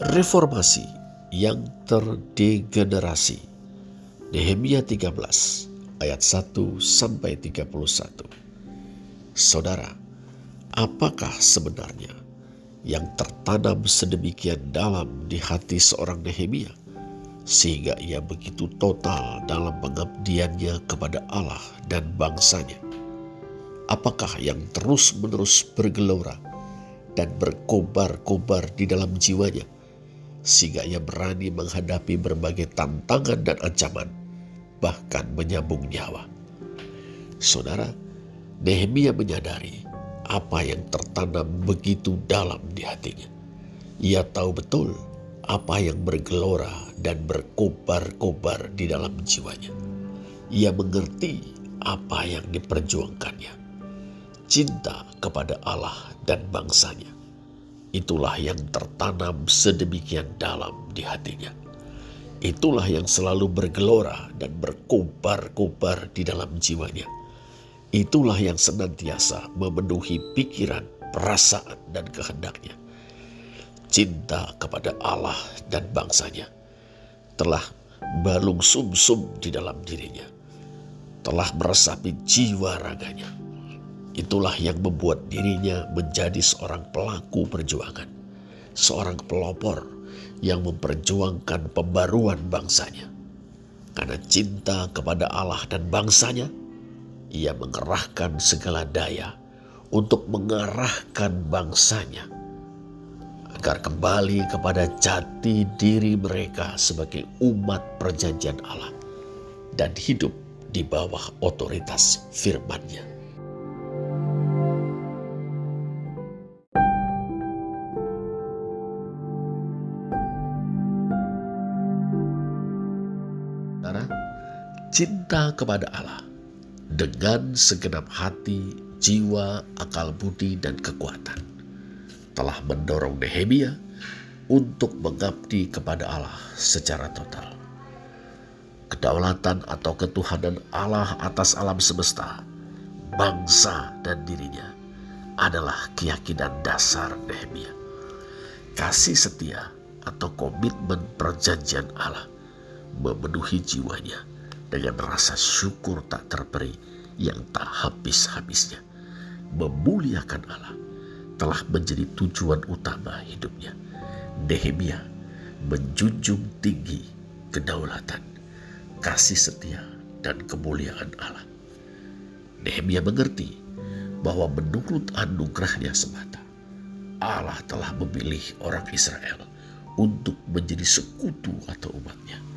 Reformasi yang terdegenerasi. Nehemia 13 ayat 1 sampai 31. Saudara, apakah sebenarnya yang tertanam sedemikian dalam di hati seorang Nehemia sehingga ia begitu total dalam pengabdiannya kepada Allah dan bangsanya? Apakah yang terus-menerus bergelora dan berkobar-kobar di dalam jiwanya? Sehingga ia berani menghadapi berbagai tantangan dan ancaman, bahkan menyambung nyawa. Saudara, Nehemia menyadari apa yang tertanam begitu dalam di hatinya. Ia tahu betul apa yang bergelora dan berkobar-kobar di dalam jiwanya. Ia mengerti apa yang diperjuangkannya. Cinta kepada Allah dan bangsanya Itulah yang tertanam sedemikian dalam di hatinya. Itulah yang selalu bergelora dan berkobar-kobar di dalam jiwanya. Itulah yang senantiasa memenuhi pikiran, perasaan, dan kehendaknya. Cinta kepada Allah dan bangsanya telah balung sum-sum di dalam dirinya. Telah meresapi jiwa raganya Itulah yang membuat dirinya menjadi seorang pelaku perjuangan, seorang pelopor yang memperjuangkan pembaruan bangsanya. Karena cinta kepada Allah dan bangsanya, ia mengerahkan segala daya untuk mengarahkan bangsanya agar kembali kepada jati diri mereka sebagai umat perjanjian Allah dan hidup di bawah otoritas firman-Nya. Cinta kepada Allah dengan segenap hati, jiwa, akal budi, dan kekuatan telah mendorong Nehemia untuk mengabdi kepada Allah secara total. Kedaulatan atau ketuhanan Allah atas alam semesta, bangsa, dan dirinya adalah keyakinan dasar Nehemia. Kasih setia atau komitmen perjanjian Allah memenuhi jiwanya dengan rasa syukur tak terperi yang tak habis-habisnya. Memuliakan Allah telah menjadi tujuan utama hidupnya. Nehemia menjunjung tinggi kedaulatan, kasih setia, dan kemuliaan Allah. Nehemia mengerti bahwa menurut anugerahnya semata, Allah telah memilih orang Israel untuk menjadi sekutu atau umatnya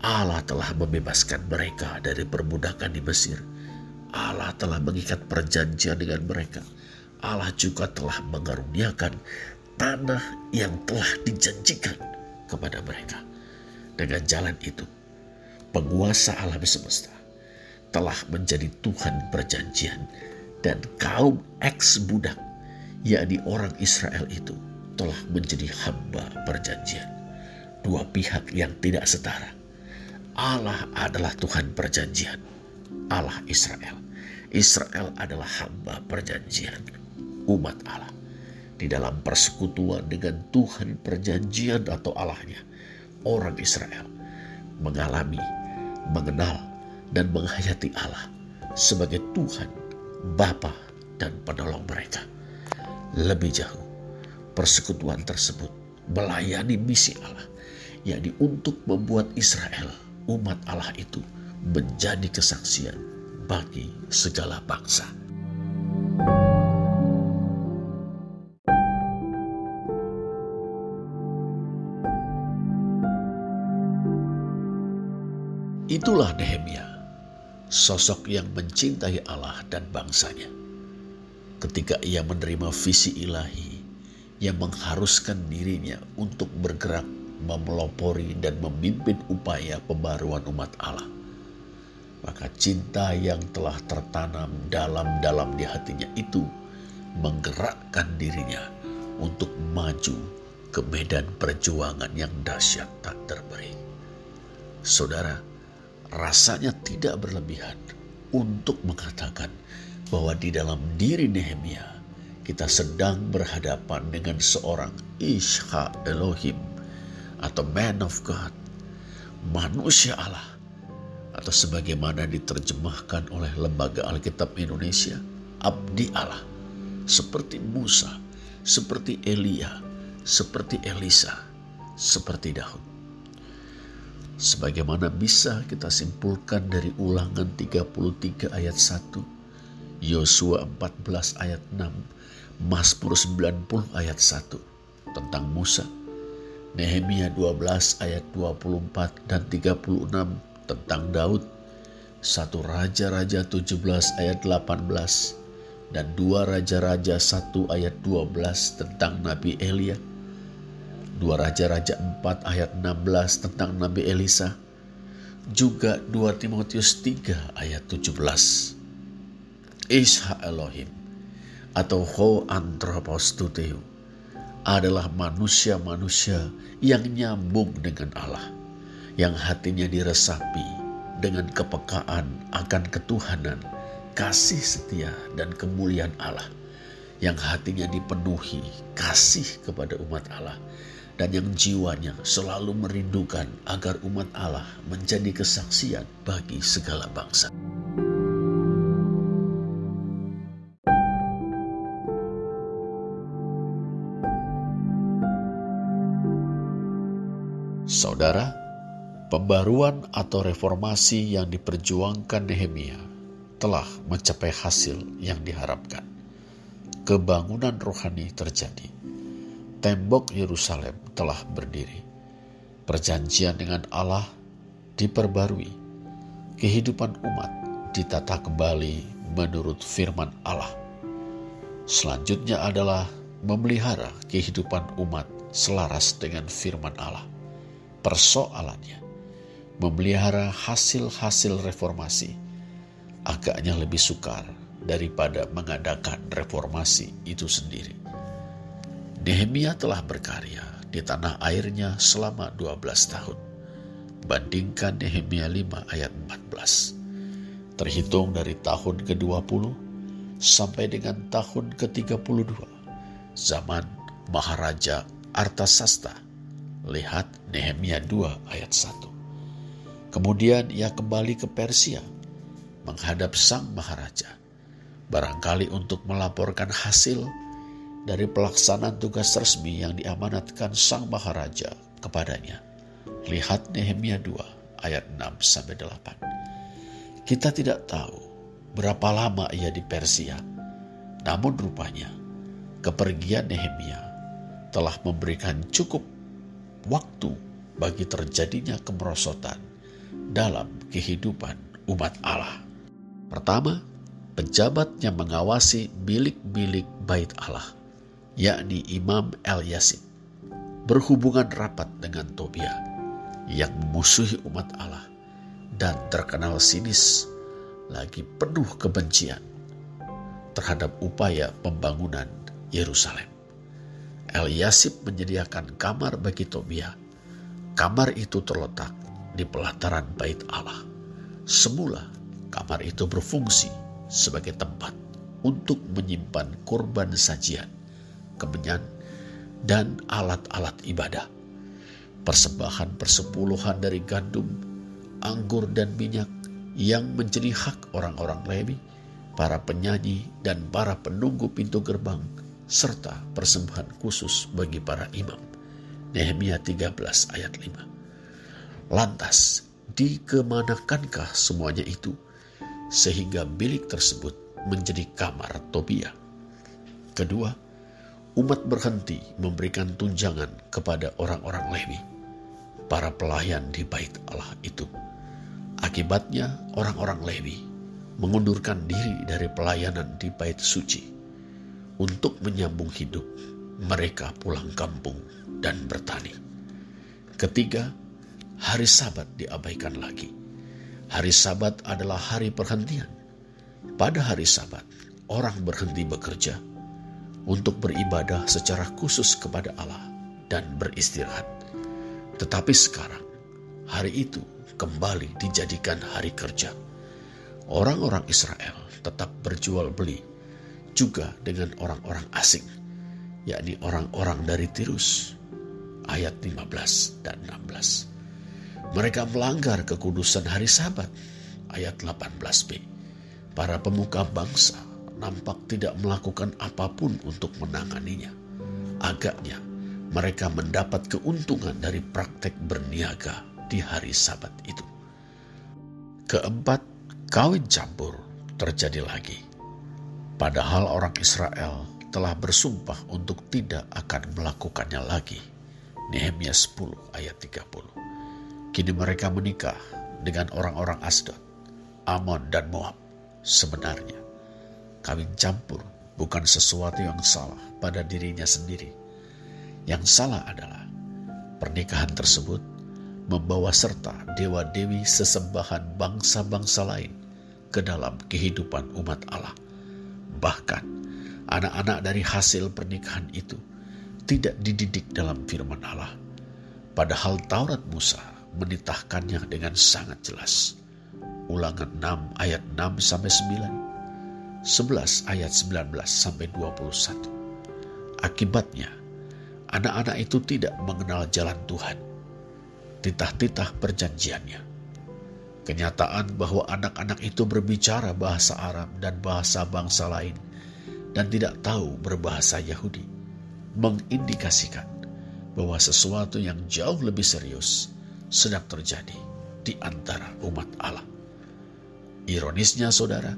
Allah telah membebaskan mereka dari perbudakan di Mesir. Allah telah mengikat perjanjian dengan mereka. Allah juga telah mengaruniakan tanah yang telah dijanjikan kepada mereka. Dengan jalan itu, penguasa alam semesta telah menjadi Tuhan perjanjian dan kaum ex-budak, yakni orang Israel itu, telah menjadi hamba perjanjian. Dua pihak yang tidak setara Allah adalah Tuhan perjanjian. Allah Israel. Israel adalah hamba perjanjian umat Allah. Di dalam persekutuan dengan Tuhan perjanjian atau Allahnya, orang Israel mengalami, mengenal, dan menghayati Allah sebagai Tuhan, Bapa, dan penolong mereka. Lebih jauh, persekutuan tersebut melayani misi Allah, yakni untuk membuat Israel umat Allah itu menjadi kesaksian bagi segala bangsa. Itulah Nehemia, sosok yang mencintai Allah dan bangsanya. Ketika ia menerima visi ilahi yang mengharuskan dirinya untuk bergerak memelopori dan memimpin upaya pembaruan umat Allah. Maka cinta yang telah tertanam dalam-dalam di hatinya itu menggerakkan dirinya untuk maju ke medan perjuangan yang dahsyat tak terberi. Saudara, rasanya tidak berlebihan untuk mengatakan bahwa di dalam diri Nehemia kita sedang berhadapan dengan seorang Isha Elohim atau man of God, manusia Allah, atau sebagaimana diterjemahkan oleh Lembaga Alkitab Indonesia, abdi Allah, seperti Musa, seperti Elia, seperti Elisa, seperti Daud. Sebagaimana bisa kita simpulkan dari ulangan 33 ayat 1, Yosua 14 ayat 6, Mazmur 90 ayat 1 tentang Musa, Nehemia 12 ayat 24 dan 36 tentang Daud, satu Raja-Raja 17 ayat 18 dan dua Raja-Raja 1 ayat 12 tentang Nabi Elia, Dua Raja-Raja 4 ayat 16 tentang Nabi Elisa. Juga 2 Timotius 3 ayat 17. Isha Elohim atau Ho Anthropos Tuteu adalah manusia-manusia yang nyambung dengan Allah, yang hatinya diresapi dengan kepekaan akan ketuhanan, kasih setia dan kemuliaan Allah, yang hatinya dipenuhi kasih kepada umat Allah, dan yang jiwanya selalu merindukan agar umat Allah menjadi kesaksian bagi segala bangsa. Saudara, pembaruan atau reformasi yang diperjuangkan Nehemia telah mencapai hasil yang diharapkan. Kebangunan rohani terjadi tembok Yerusalem telah berdiri. Perjanjian dengan Allah diperbarui. Kehidupan umat ditata kembali menurut firman Allah. Selanjutnya adalah memelihara kehidupan umat selaras dengan firman Allah. Persoalannya, memelihara hasil-hasil reformasi agaknya lebih sukar daripada mengadakan reformasi itu sendiri. Nehemia telah berkarya di tanah airnya selama 12 tahun. Bandingkan Nehemia 5 ayat 14. Terhitung dari tahun ke-20 sampai dengan tahun ke-32. Zaman Maharaja Artasasta. Lihat Nehemia 2 ayat 1. Kemudian ia kembali ke Persia menghadap sang maharaja. Barangkali untuk melaporkan hasil dari pelaksanaan tugas resmi yang diamanatkan Sang Maharaja kepadanya. Lihat Nehemia 2 ayat 6 sampai 8. Kita tidak tahu berapa lama ia di Persia. Namun rupanya kepergian Nehemia telah memberikan cukup waktu bagi terjadinya kemerosotan dalam kehidupan umat Allah. Pertama, pejabatnya mengawasi bilik-bilik bait Allah yakni Imam El Yasin, berhubungan rapat dengan Tobia yang memusuhi umat Allah dan terkenal sinis lagi penuh kebencian terhadap upaya pembangunan Yerusalem. El Yasib menyediakan kamar bagi Tobia. Kamar itu terletak di pelataran bait Allah. Semula kamar itu berfungsi sebagai tempat untuk menyimpan korban sajian kemenyan, dan alat-alat ibadah. Persembahan persepuluhan dari gandum, anggur, dan minyak yang menjadi hak orang-orang Lewi, para penyanyi, dan para penunggu pintu gerbang, serta persembahan khusus bagi para imam. Nehemia 13 ayat 5. Lantas, dikemanakankah semuanya itu sehingga bilik tersebut menjadi kamar Tobia? Kedua, umat berhenti memberikan tunjangan kepada orang-orang Lewi, para pelayan di bait Allah itu. Akibatnya orang-orang Lewi mengundurkan diri dari pelayanan di bait suci. Untuk menyambung hidup, mereka pulang kampung dan bertani. Ketiga, hari sabat diabaikan lagi. Hari sabat adalah hari perhentian. Pada hari sabat, orang berhenti bekerja untuk beribadah secara khusus kepada Allah dan beristirahat. Tetapi sekarang, hari itu kembali dijadikan hari kerja. Orang-orang Israel tetap berjual beli juga dengan orang-orang asing, yakni orang-orang dari Tirus, ayat 15 dan 16. Mereka melanggar kekudusan hari sabat ayat 18b. Para pemuka bangsa nampak tidak melakukan apa pun untuk menanganinya. Agaknya mereka mendapat keuntungan dari praktek berniaga di hari sabat itu. Keempat, kawin campur terjadi lagi. Padahal orang Israel telah bersumpah untuk tidak akan melakukannya lagi. Nehemia 10 ayat 30. Kini mereka menikah dengan orang-orang Asdod, Amon dan Moab. Sebenarnya, kawin campur bukan sesuatu yang salah pada dirinya sendiri. Yang salah adalah pernikahan tersebut membawa serta dewa-dewi sesembahan bangsa-bangsa lain ke dalam kehidupan umat Allah. Bahkan anak-anak dari hasil pernikahan itu tidak dididik dalam firman Allah. Padahal Taurat Musa menitahkannya dengan sangat jelas. Ulangan 6 ayat 6 sampai 9. 11 ayat 19 sampai 21. Akibatnya, anak-anak itu tidak mengenal jalan Tuhan. Titah-titah perjanjiannya. Kenyataan bahwa anak-anak itu berbicara bahasa Arab dan bahasa bangsa lain dan tidak tahu berbahasa Yahudi mengindikasikan bahwa sesuatu yang jauh lebih serius sedang terjadi di antara umat Allah. Ironisnya, saudara,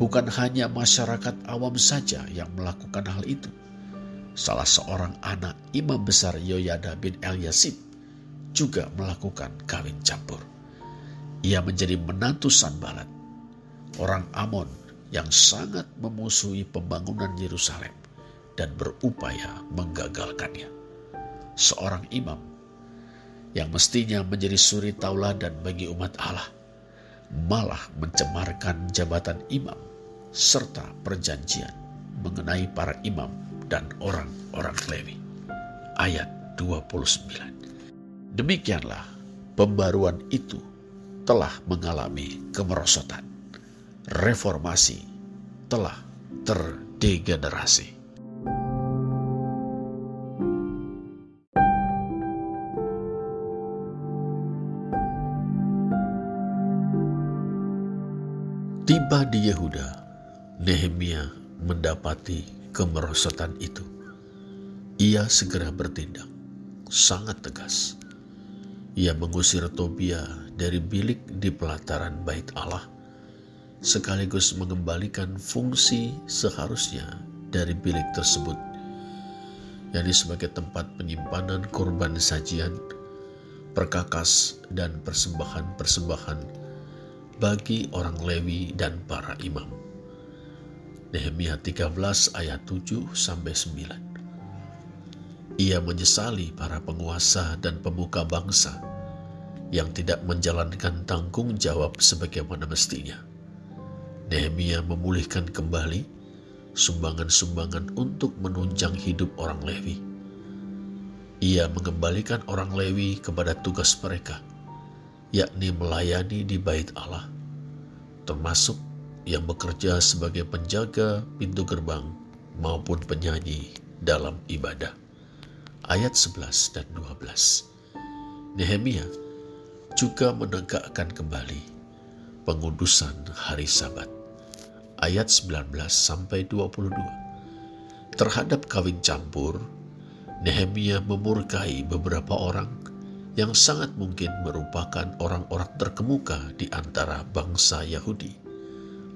bukan hanya masyarakat awam saja yang melakukan hal itu. Salah seorang anak imam besar Yoyada bin Eliasib juga melakukan kawin campur. Ia menjadi menantu Sanbalat, orang Amon yang sangat memusuhi pembangunan Yerusalem dan berupaya menggagalkannya. Seorang imam yang mestinya menjadi suri tauladan bagi umat Allah malah mencemarkan jabatan imam serta perjanjian mengenai para imam dan orang-orang Lewi. Ayat 29. Demikianlah pembaruan itu telah mengalami kemerosotan reformasi telah terdegenerasi. Tiba di Yehuda, Nehemia mendapati kemerosotan itu. Ia segera bertindak, sangat tegas. Ia mengusir Tobia dari bilik di pelataran bait Allah sekaligus mengembalikan fungsi seharusnya dari bilik tersebut, yakni sebagai tempat penyimpanan korban sajian, perkakas, dan persembahan-persembahan bagi orang Lewi dan para imam. Nehemia 13 ayat 7 sampai 9. Ia menyesali para penguasa dan pemuka bangsa yang tidak menjalankan tanggung jawab sebagaimana mestinya Nehemia memulihkan kembali sumbangan-sumbangan untuk menunjang hidup orang Lewi. Ia mengembalikan orang Lewi kepada tugas mereka, yakni melayani di bait Allah, termasuk yang bekerja sebagai penjaga pintu gerbang maupun penyanyi dalam ibadah. Ayat 11 dan 12. Nehemia juga menegakkan kembali pengudusan hari Sabat ayat 19 sampai 22. Terhadap kawin campur, Nehemia memurkai beberapa orang yang sangat mungkin merupakan orang-orang terkemuka di antara bangsa Yahudi.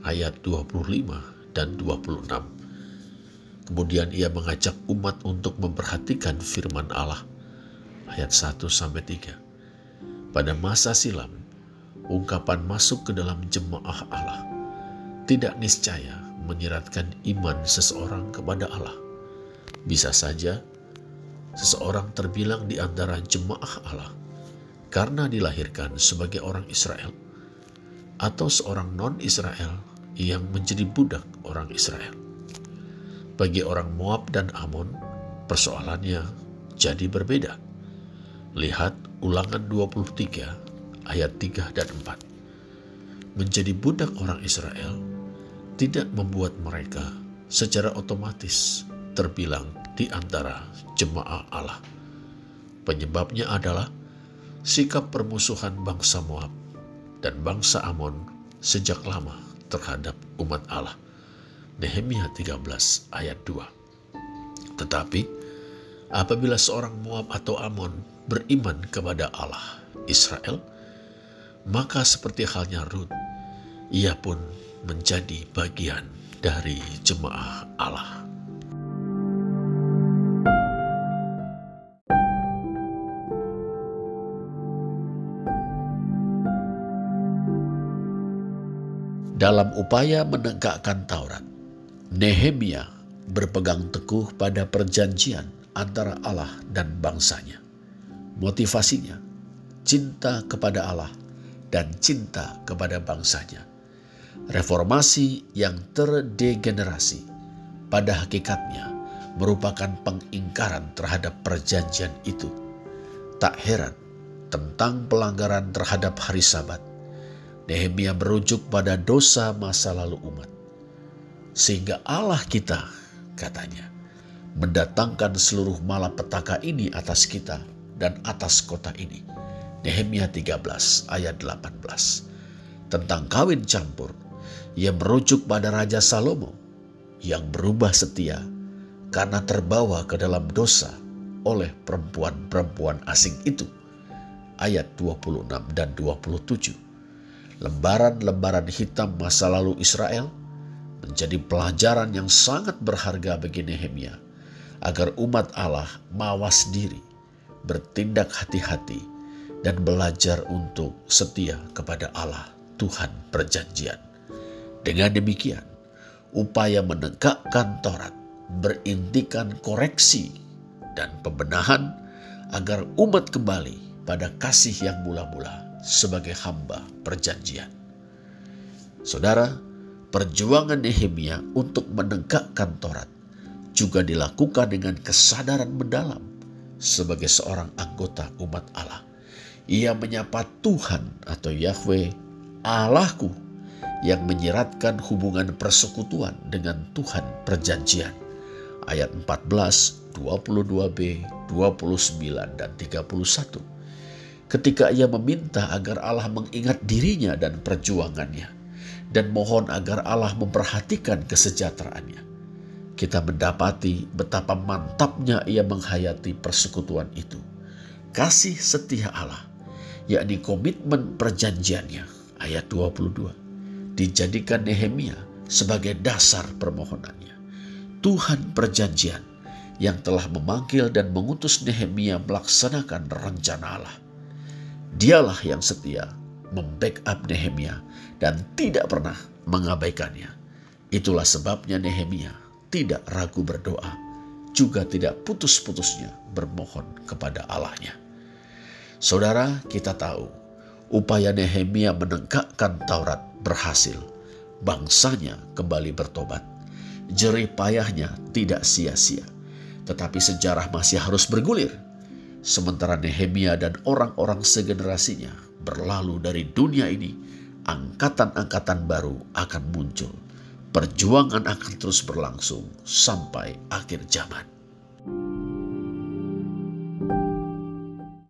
Ayat 25 dan 26. Kemudian ia mengajak umat untuk memperhatikan firman Allah. Ayat 1 sampai 3. Pada masa silam, ungkapan masuk ke dalam jemaah Allah tidak niscaya menyeratkan iman seseorang kepada Allah. Bisa saja seseorang terbilang di antara jemaah Allah karena dilahirkan sebagai orang Israel, atau seorang non-Israel yang menjadi budak orang Israel. Bagi orang Moab dan Amon, persoalannya jadi berbeda. Lihat ulangan 23 ayat 3 dan 4. Menjadi budak orang Israel tidak membuat mereka secara otomatis terbilang di antara jemaah Allah. Penyebabnya adalah sikap permusuhan bangsa Moab dan bangsa Amon sejak lama terhadap umat Allah. Nehemia 13 ayat 2. Tetapi apabila seorang Moab atau Amon beriman kepada Allah Israel, maka seperti halnya Ruth, ia pun menjadi bagian dari jemaah Allah. Dalam upaya menegakkan Taurat, Nehemia berpegang teguh pada perjanjian antara Allah dan bangsanya. Motivasinya, cinta kepada Allah dan cinta kepada bangsanya. Reformasi yang terdegenerasi pada hakikatnya merupakan pengingkaran terhadap perjanjian itu. Tak heran tentang pelanggaran terhadap hari Sabat Nehemia merujuk pada dosa masa lalu umat. Sehingga Allah kita, katanya, mendatangkan seluruh malapetaka ini atas kita dan atas kota ini. Nehemia 13 ayat 18. Tentang kawin campur, ia merujuk pada Raja Salomo yang berubah setia karena terbawa ke dalam dosa oleh perempuan-perempuan asing itu. Ayat 26 dan 27 lembaran-lembaran hitam masa lalu Israel menjadi pelajaran yang sangat berharga bagi Nehemia agar umat Allah mawas diri, bertindak hati-hati, dan belajar untuk setia kepada Allah Tuhan perjanjian. Dengan demikian, upaya menegakkan Taurat berintikan koreksi dan pembenahan agar umat kembali pada kasih yang mula-mula sebagai hamba perjanjian. Saudara, perjuangan Nehemia untuk menegakkan Taurat juga dilakukan dengan kesadaran mendalam sebagai seorang anggota umat Allah. Ia menyapa Tuhan atau Yahweh Allahku yang menyeratkan hubungan persekutuan dengan Tuhan perjanjian. Ayat 14, 22b, 29, dan 31 ketika ia meminta agar Allah mengingat dirinya dan perjuangannya, dan mohon agar Allah memperhatikan kesejahteraannya. Kita mendapati betapa mantapnya ia menghayati persekutuan itu. Kasih setia Allah, yakni komitmen perjanjiannya, ayat 22, dijadikan Nehemia sebagai dasar permohonannya. Tuhan perjanjian yang telah memanggil dan mengutus Nehemia melaksanakan rencana Allah Dialah yang setia membackup Nehemia dan tidak pernah mengabaikannya. Itulah sebabnya Nehemia tidak ragu berdoa, juga tidak putus-putusnya bermohon kepada Allahnya. Saudara, kita tahu upaya Nehemia menegakkan Taurat berhasil. Bangsanya kembali bertobat. Jerih payahnya tidak sia-sia. Tetapi sejarah masih harus bergulir Sementara Nehemia dan orang-orang segenerasinya berlalu dari dunia ini, angkatan-angkatan baru akan muncul. Perjuangan akan terus berlangsung sampai akhir zaman.